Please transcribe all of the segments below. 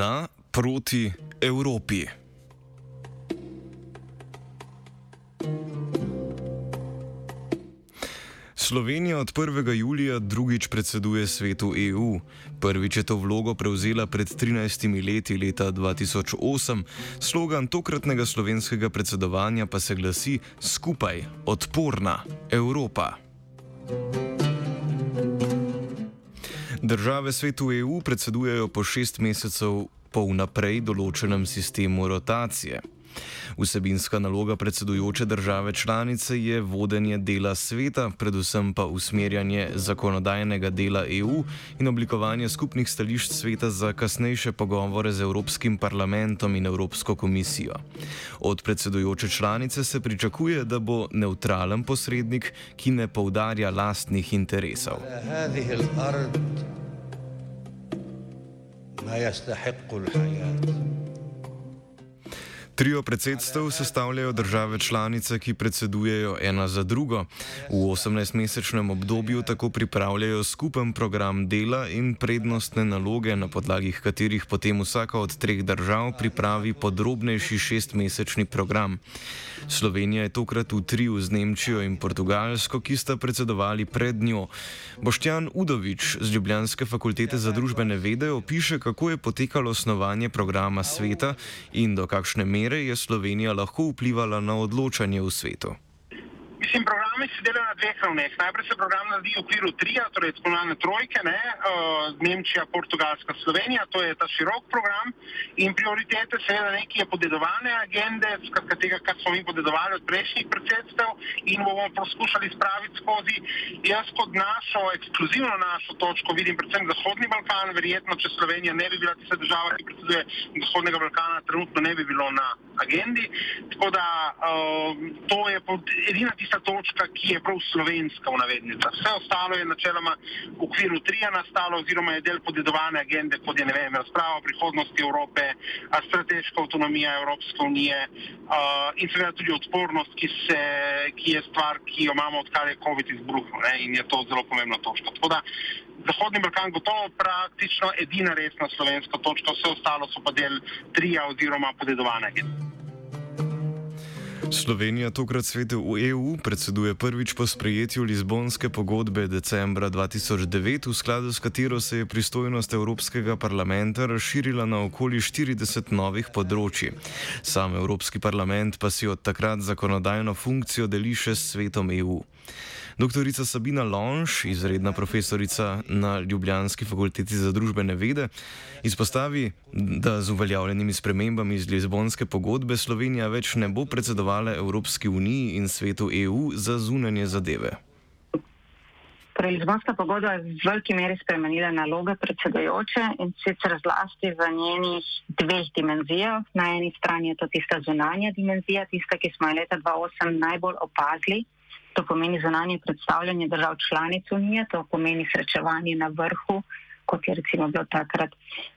Na proti Evropi. Slovenija od 1. julija drugič predseduje svetu EU. Prvič je to vlogo prevzela pred 13 leti, leta 2008. Slogan tokratnega slovenskega predsedovanja pa se glasi: Skupaj, odporna Evropa. Države svetu EU predsedujejo po šest mesecev po vnaprej določenem sistemu rotacije. Vsebinska naloga predsedujoče države članice je vodenje dela sveta, predvsem pa usmerjanje zakonodajnega dela EU in oblikovanje skupnih stališč sveta za kasnejše pogovore z Evropskim parlamentom in Evropsko komisijo. Od predsedujoče članice se pričakuje, da bo neutralen posrednik, ki ne poudarja lastnih interesov. ما يستحق الحياه Trio predsedstev sestavljajo države članice, ki predsedujejo ena za drugo. V 18-mesečnem obdobju tako pripravljajo skupen program dela in prednostne naloge, na podlagi katerih potem vsaka od treh držav pripravi podrobnejši šestmesečni program. Slovenija je tokrat v triju z Nemčijo in Portugalsko, ki sta predsedovali pred njo. Boštjan Udovič z Ljubljanske fakultete za družbene vede opiše, kako je potekalo osnovanje programa sveta in do kakšne mere mere je Slovenija lahko vplivala na odločanje v svetu? Mislim, programi se delajo na dveh ravneh. Najprej se program naredi v okviru trija, torej spomlane trojke, ne, uh, Nemčija, Portugalska, Slovenija, to je ta širok program in prioritete seveda neki je podedovane agende, skratka tega, kar smo mi podedovali od prejšnjih predsedstev in bomo poskušali spraviti skozi. Jaz kot našo, ekskluzivno našo točko vidim predvsem Zahodni Balkan, verjetno, če Slovenija ne bi bila tista država, ki predseduje Zahodnega Balkana, trenutno ne bi bilo na agendi. Tako da uh, to je edina tista točka, ki je prav slovenska v navednicah. Vse ostalo je načeloma v okviru trija nastalo oziroma je del podedovane agende, kot je ne vem, razprava o prihodnosti Evrope, strateška avtonomija Evropske unije uh, in seveda tudi odpornost, ki, se, ki je stvar, ki jo imamo odkar je COVID izbruhnil in je to zelo pomembna točka. Tako da Zahodni Balkan gotovo praktično edina resna slovenska točka, vse ostalo so pa del trija oziroma podedovane agende. Slovenija tokrat svete v EU predseduje prvič po sprejetju Lizbonske pogodbe decembra 2009, v skladu s katero se je pristojnost Evropskega parlamenta razširila na okoli 40 novih področji. Sam Evropski parlament pa si od takrat zakonodajno funkcijo deli še s svetom EU. Doktorica Sabina Lonš, izredna profesorica na Ljubljanski fakulteti za družbene vede, izpostavi, da z uveljavljenimi spremembami iz Lizbonske pogodbe Slovenija več ne bo predsedovala Evropski uniji in svetu EU za zunanje zadeve. Torej, Lizbonska pogodba je v veliki meri spremenila naloge predsedojoče in sicer zlasti v njenih dveh dimenzijah. Na eni strani je to tista zunanja dimenzija, tista, ki smo jo leta 2008 najbolj opazili. To pomeni zunanje predstavljanje držav članic Unije, to pomeni srečevanje na vrhu, kot je recimo bilo takrat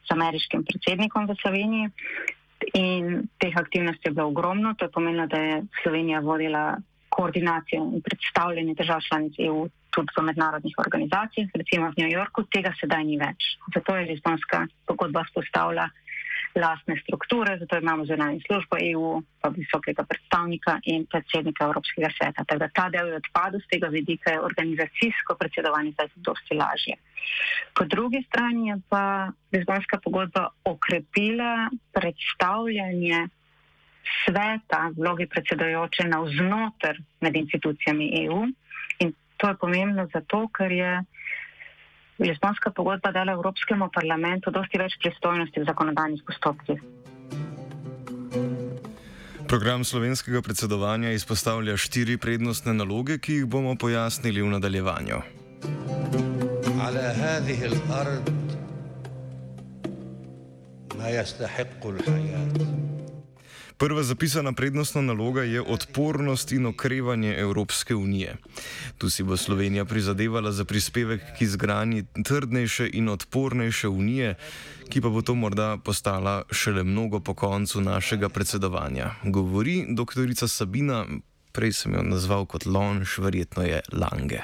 z ameriškim predsednikom v Sloveniji. In teh aktivnosti je bilo ogromno, to je pomenilo, da je Slovenija vodila koordinacijo in predstavljanje držav članic EU tudi v mednarodnih organizacijah, recimo v New Yorku, tega sedaj ni več. Zato je Lizbonska pogodba spostavila lastne strukture, zato imamo zunanjo službo EU, pa visokega predstavnika in predsednika Evropskega sveta. Tako da ta del je odpadel, z tega vidika je organizacijsko predsedovanje zdaj dosti lažje. Po drugi strani je pa Lizbonska pogodba okrepila predstavljanje sveta, vlogi predsedojoče navznoter med institucijami EU. In to je pomembno zato, ker je Lizbonska pogodba dala Evropskemu parlamentu dosti več pristojnosti v zakonodajnih postopkih. Program slovenskega predsedovanja izpostavlja štiri prednostne naloge, ki jih bomo pojasnili v nadaljevanju. على هذه الأرض ما يستحق الحياة Prva zapisana prednostna naloga je odpornost in okrevanje Evropske unije. Tu si bo Slovenija prizadevala za prispevek k izgradnji trdnejše in odpornejše unije, ki pa bo to morda postala šele mnogo po koncu našega predsedovanja. Govori dr. Sabina, prej sem jo nazval kot Lonš, verjetno je Lange.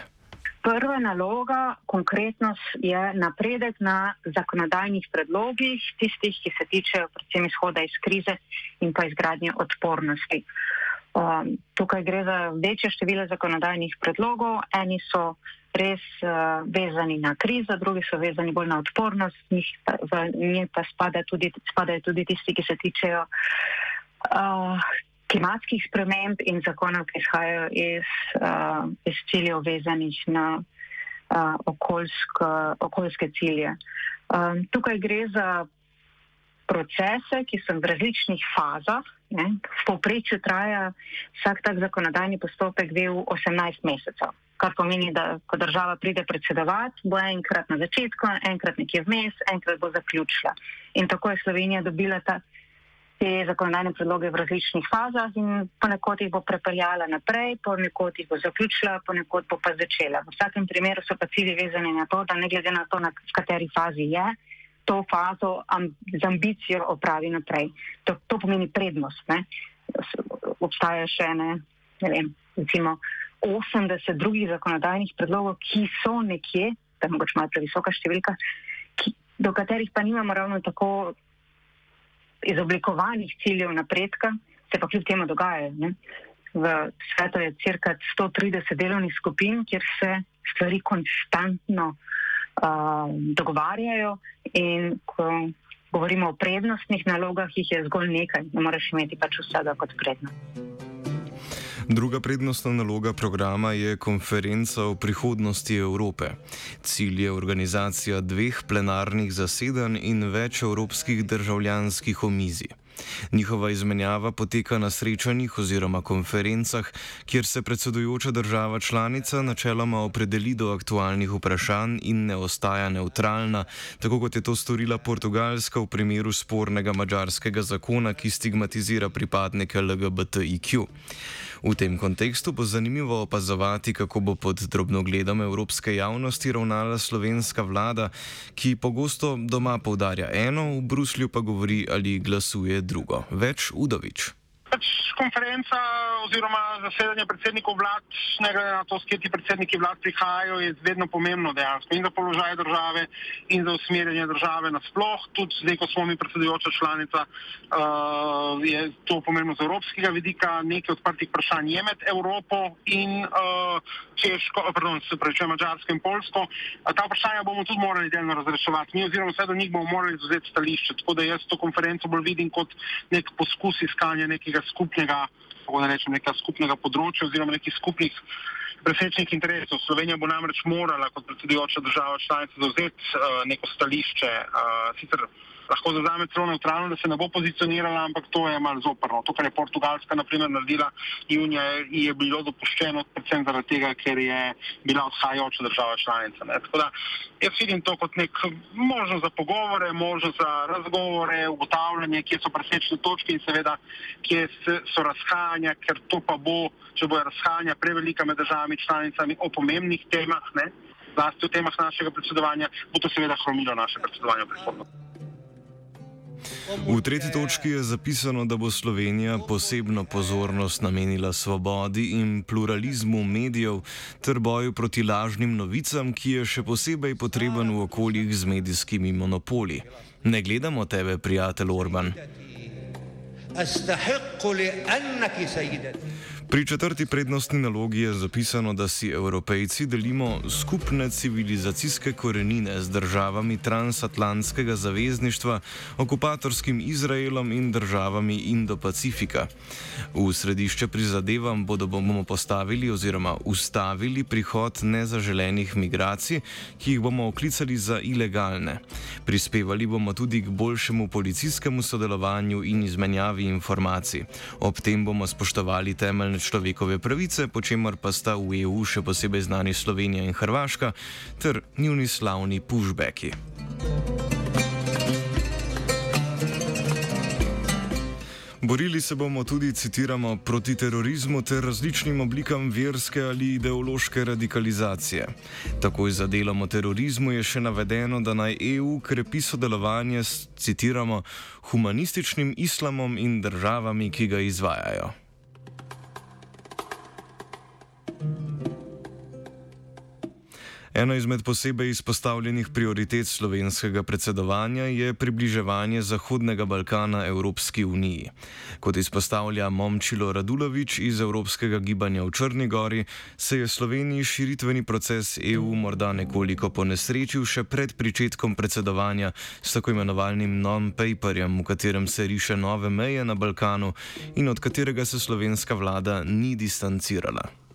Prva naloga, konkretnost, je napredek na zakonodajnih predlogih, tistih, ki se tičejo predvsem izhoda iz krize in pa izgradnje odpornosti. Um, tukaj gre za večje število zakonodajnih predlogov. Eni so res uh, vezani na krizo, drugi so vezani bolj na odpornost, njih pa, v njih pa spadajo tudi, spadajo tudi tisti, ki se tičejo uh, klimatskih sprememb in zakonov, ki izhajajo iz, uh, iz ciljev vezanih na uh, okoljsko, okoljske cilje. Um, tukaj gre za procese, ki so v različnih fazah. Ne? V povprečju traja vsak tak zakonodajni postopek del 18 mesecev. Kar pomeni, da ko država pride predsedovati, bo enkrat na začetku, enkrat nekje vmes, enkrat bo zaključila. In tako je Slovenija dobila ta te zakonodajne predloge v različnih fazah in ponekod jih bo prepeljala naprej, ponekod jih bo zaključila, ponekod bo pa začela. V vsakem primeru so pa cilji vezani na to, da ne glede na to, na kateri fazi je, to fazo amb z ambicijo opravi naprej. To, to pomeni prednost. Ne? Obstaja še ne, ne vem, recimo 80 drugih zakonodajnih predlogov, ki so nekje, da je mogoče malo previsoka številka, ki, do katerih pa nimamo ravno tako izoblikovanih ciljev napredka, se pa kljub temu dogajajo. Ne? V svetu je crka 130 delovnih skupin, kjer se stvari konstantno uh, dogovarjajo in ko govorimo o prednostnih nalogah, jih je zgolj nekaj, ne moreš imeti pač vsega kot prednost. Druga prednostna naloga programa je konferenca o prihodnosti Evrope. Cilj je organizacija dveh plenarnih zasedanj in več evropskih državljanskih omizij. Njihova izmenjava poteka na srečanjih oziroma konferencah, kjer se predsedujoča država članica načeloma opredeli do aktualnih vprašanj in ne ostaja neutralna, tako kot je to storila Portugalska v primeru spornega mađarskega zakona, ki stigmatizira pripadnike LGBTIQ. V tem kontekstu bo zanimivo opazovati, kako bo pod drobnogledom evropske javnosti ravnala slovenska vlada, ki pogosto doma povdarja eno, v Bruslju pa govori ali glasuje drugo. Več Udovič pač konferenca oziroma zasedanje predsednikov vlad, ne glede na to, s kje ti predsedniki vlad prihajajo, je vedno pomembno dejansko in za položaj države in za usmerjanje države nasploh. Tudi zdaj, ko smo mi predsedujoča članica, uh, je to pomembno z evropskega vidika. Nekaj odprtih vprašanj je med Evropo in uh, Češko, pardon, se pravi, Mačarsko in Polsko. Uh, ta vprašanja bomo tudi morali delno razreševati. Mi oziroma vse do njih bomo morali zauzeti stališče. Tako da jaz to konferenco bolj vidim kot nek poskus iskanja nekega skupnega, kako da rečem, nekega skupnega področja oziroma nekih skupnih presečnih interesov. Slovenija bo namreč morala kot predsedujoča država članica zauzeti uh, neko stališče. Uh, sicer lahko zauzame celo neutralno, da se ne bo pozicionirala, ampak to je malo zoprno. To, kar je Portugalska naprimer naredila junija, je bilo dopuščeno predvsem zaradi tega, ker je bila odhajajoča država članica. Ne. Tako da jaz vidim to kot nek možnost za pogovore, možnost za razgovore, ugotavljanje, kje so presečne točke in seveda, kje so razhajanja, ker to pa bo, če bo razhajanja prevelika med državami članicami o pomembnih temah, ne, zlasti o temah našega predsedovanja, bo to seveda hromilo naše predsedovanje v prihodnosti. V tretji točki je zapisano, da bo Slovenija posebno pozornost namenila svobodi in pluralizmu medijev ter boju proti lažnim novicam, ki je še posebej potreben v okoljih z medijskimi monopoli. Ne gledamo tebe, prijatelj Orban. أستحق لأنك سيدتي Pri četrti prednostni nalogi je zapisano, da si evropejci delimo skupne civilizacijske korenine z državami transatlantskega zavezništva, okupatorskim Izraelom in državami Indo-Pacifika. V središče prizadevam bodo bomo postavili oziroma ustavili prihod nezaželenih migracij, ki jih bomo oklicali za ilegalne. Prispevali bomo tudi k boljšemu policijskemu sodelovanju in izmenjavi informacij. Ob tem bomo spoštovali temeljne človekove pravice, po čemer pa sta v EU še posebej znani Slovenija in Hrvaška ter njuni slavni pushbacki. Borili se bomo tudi, citiramo, proti terorizmu ter različnim oblikam verske ali ideološke radikalizacije. Takoj za delom o terorizmu je še navedeno, da naj EU krepi sodelovanje s, citiramo, humanističnim islamom in državami, ki ga izvajajo. Eno izmed posebej izpostavljenih prioritet slovenskega predsedovanja je približevanje Zahodnega Balkana Evropski uniji. Kot izpostavlja Momčilo Radulovič iz Evropskega gibanja v Črni Gori, se je Sloveniji širitveni proces EU morda nekoliko ponesrečil še pred pričetkom predsedovanja s tako imenovanim non-paperjem, v katerem se riše nove meje na Balkanu in od katerega se slovenska vlada ni distancirala.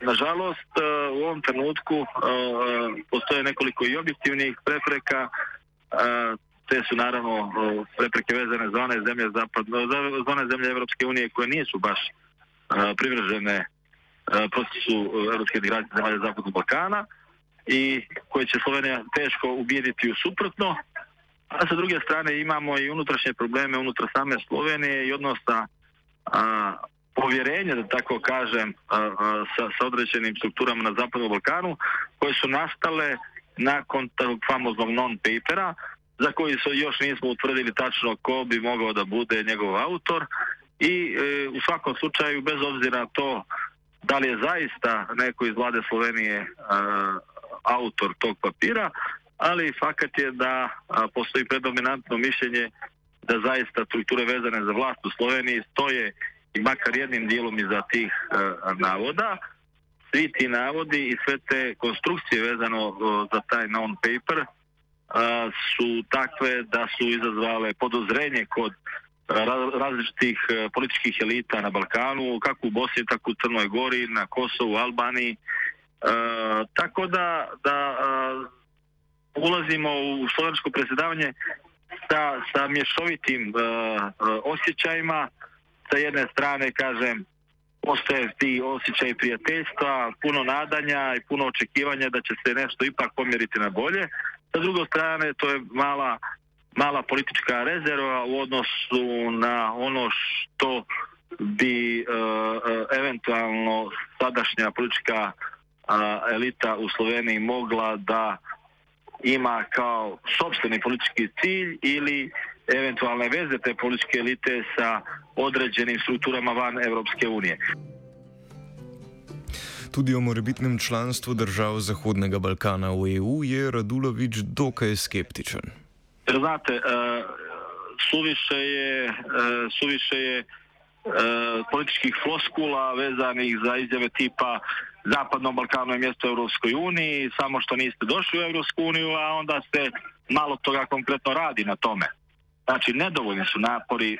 Nažalost, eh, u ovom trenutku eh, postoje nekoliko i objektivnih prepreka, eh, te su naravno prepreke vezane za one zemlje zapadno, za one zemlje Evropske unije koje nisu baš privržene procesu Evropske integracije zemalja Zapadnog Balkana i koje će Slovenija teško ubijediti u suprotno. A sa druge strane imamo i unutrašnje probleme unutar same Slovenije i odnosa a, povjerenja, da tako kažem, sa, sa određenim strukturama na Zapadnom Balkanu, koje su nastale nakon tog famoznog non-papera, za koji su još nismo utvrdili tačno ko bi mogao da bude njegov autor. I e, u svakom slučaju, bez obzira na to da li je zaista neko iz vlade Slovenije a, autor tog papira, ali fakat je da a, postoji predominantno mišljenje da zaista strukture vezane za vlast u Sloveniji stoje i makar jednim dijelom iza tih e, navoda. Svi ti navodi i sve te konstrukcije vezano e, za taj non-paper e, su takve da su izazvale podozrenje kod ra- različitih političkih elita na Balkanu, kako u Bosni, tako u Crnoj Gori, na Kosovu, Albaniji. Tako da, da ulazimo u slovensko predsjedavanje sa, sa mješovitim osjećajima. Sa jedne strane, kažem, postoje ti osjećaj prijateljstva, puno nadanja i puno očekivanja da će se nešto ipak pomjeriti na bolje. Sa druge strane, to je mala, mala politička rezerva u odnosu na ono što bi e, e, eventualno sadašnja politička a, elita u Sloveniji mogla da ima kao sobstveni politički cilj ili eventualne veze te političke elite sa određenim strukturama van Evropske unije. Tudi o morebitnem članstvu držav Zahodnega Balkana v EU je Radulovič dokaj skeptičen. Znate, e, suviše je, e, suviše je e, političkih floskula vezanih za izjave tipa Zapadnom Balkanu je mjesto u Europskoj uniji, samo što niste došli u Europsku uniju, a onda se malo toga konkretno radi na tome. Znači, nedovoljni su napori e,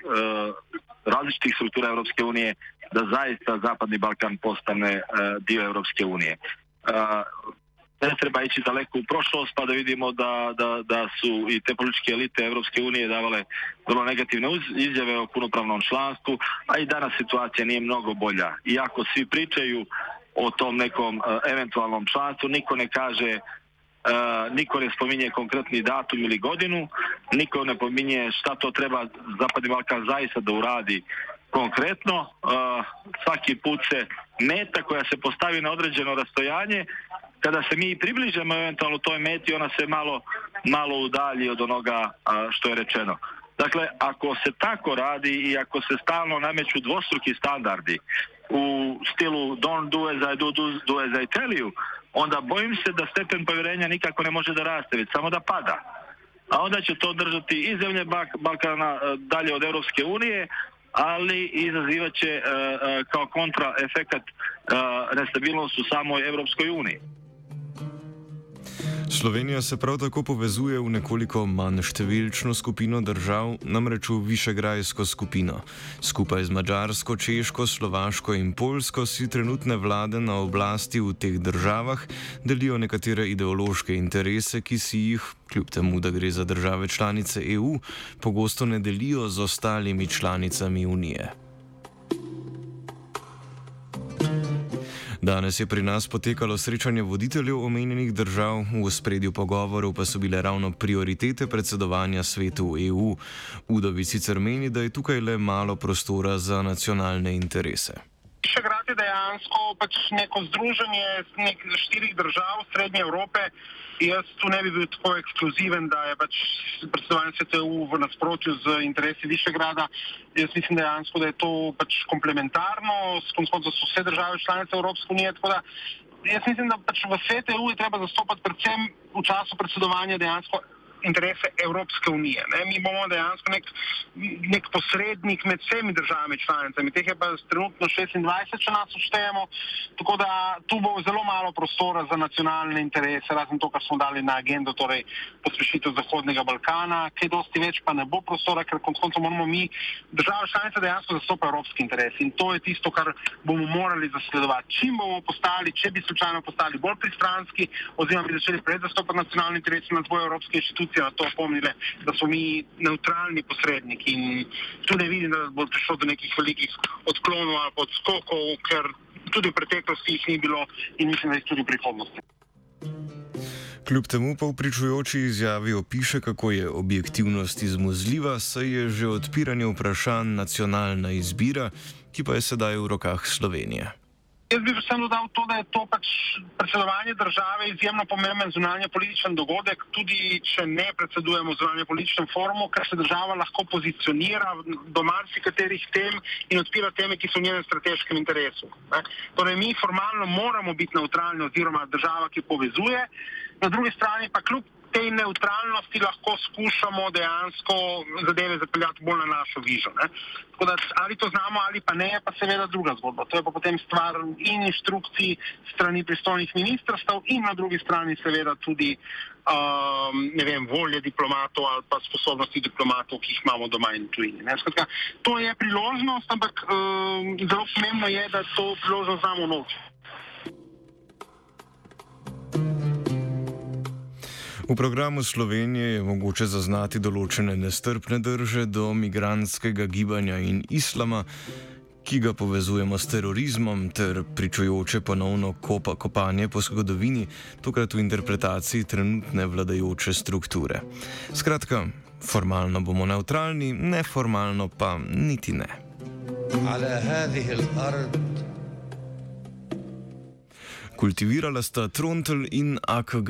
različitih struktura Europske unije da zaista Zapadni Balkan postane e, dio Europske unije. E, ne treba ići daleko u prošlost pa da vidimo da, da, da su i te političke elite Europske unije davale vrlo negativne izjave o punopravnom članstvu, a i danas situacija nije mnogo bolja. Iako svi pričaju o tom nekom e, eventualnom članstvu, niko ne kaže E, niko ne spominje konkretni datum ili godinu, niko ne pominje šta to treba Zapadni Balkan zaista da uradi konkretno. E, svaki put se meta koja se postavi na određeno rastojanje, kada se mi približemo eventualno toj meti, ona se malo, malo udalji od onoga a, što je rečeno. Dakle, ako se tako radi i ako se stalno nameću dvostruki standardi u stilu don't do as I do, do, do as I tell you, onda bojim se da stepen povjerenja nikako ne može da raste, već samo da pada. A onda će to držati i zemlje Balkana e, dalje od Europske unije, ali izazivat će e, e, kao kontra efekat nestabilnost u samoj Europskoj uniji. Slovenija se prav tako povezuje v nekoliko manj številčno skupino držav, namreč v Višegrajsko skupino. Skupaj z Mačarsko, Češko, Slovaško in Poljsko si trenutne vlade na oblasti v teh državah delijo nekatere ideološke interese, ki si jih, kljub temu, da gre za države članice EU, pogosto ne delijo z ostalimi članicami Unije. Danes je pri nas potekalo srečanje voditeljev omenjenih držav, v spredju pogovorov pa so bile ravno prioritete predsedovanja svetu EU. Udovic sicer meni, da je tukaj le malo prostora za nacionalne interese. Višegrad je dejansko pač neko združenje nek štirih držav Srednje Evrope. Jaz tu ne bi bil tako ekskluziven, da je pač predsedovanje STU v nasprotju z interesi Višegrada. Jaz mislim dejansko, da je to pač komplementarno, s koncem so vse države članice Evropske unije. Tako da jaz mislim, da pač v STU je treba zastopati predvsem v času predsedovanja dejansko interese Evropske unije. Ne? Mi bomo dejansko nek, nek posrednik med vsemi državami članicami, teh je pa trenutno 26, če nas uštejemo, tako da tu bo zelo malo prostora za nacionalne interese, razen to, kar smo dali na agendo, torej pospešitev Zahodnega Balkana, kaj dosti več pa ne bo prostora, ker konc koncev moramo mi, države članice, dejansko zastopati evropski interes in to je tisto, kar bomo morali zasledovati. Čim bomo postali, če bi slučajno postali bolj pristranski, oziroma bi začeli pred zastopati nacionalne interese, nas bojo evropske inštitucije na to opomnile, da smo mi neutralni posredniki in tu ne vidim, da bo prišlo do nekih velikih odklonov ali odskokov, ker tudi v preteklosti jih ni bilo in mislim, da jih tudi v prihodnosti. Kljub temu pa v pričujoči izjavi opiše, kako je objektivnost izmuzljiva, saj je že odpiranje vprašanj nacionalna izbira, ki pa je sedaj v rokah Slovenije. Jaz bi predvsem dodal to, da je to pač predsedovanje države izjemno pomemben zunanje političen dogodek, tudi če ne predsedujemo zunanje političnem forumu, ker se država lahko pozicionira do marsikaterih tem in odpira teme, ki so v njenem strateškem interesu. Ne. Torej, mi formalno moramo biti neutralni oziroma država, ki povezuje, na drugi strani pa kljub tej neutralnosti lahko skušamo dejansko zadeve zapeljati bolj na našo vižo. Ne. Tako da ali to znamo ali pa ne, pa seveda druga zgodba. To je pa potem stvar in inštrukcij strani pristojnih ministrstv in na drugi strani seveda tudi um, ne vem, volje diplomatov ali pa sposobnosti diplomatov, ki jih imamo doma in tujini. Skratka, to je priložnost, ampak um, zelo pomembno je, da to priložnost znamo noč. V programu Slovenije je mogoče zaznati določene nestrpne drže do migranskega gibanja in islama, ki ga povezujemo s terorizmom, ter pričujoče ponovno kopa, kopanje po zgodovini, tokrat v interpretaciji trenutne vladajoče strukture. Skratka, formalno bomo neutralni, neformalno pa niti ne. على هذه الأرض Kultivirala sta Trontel in AKG.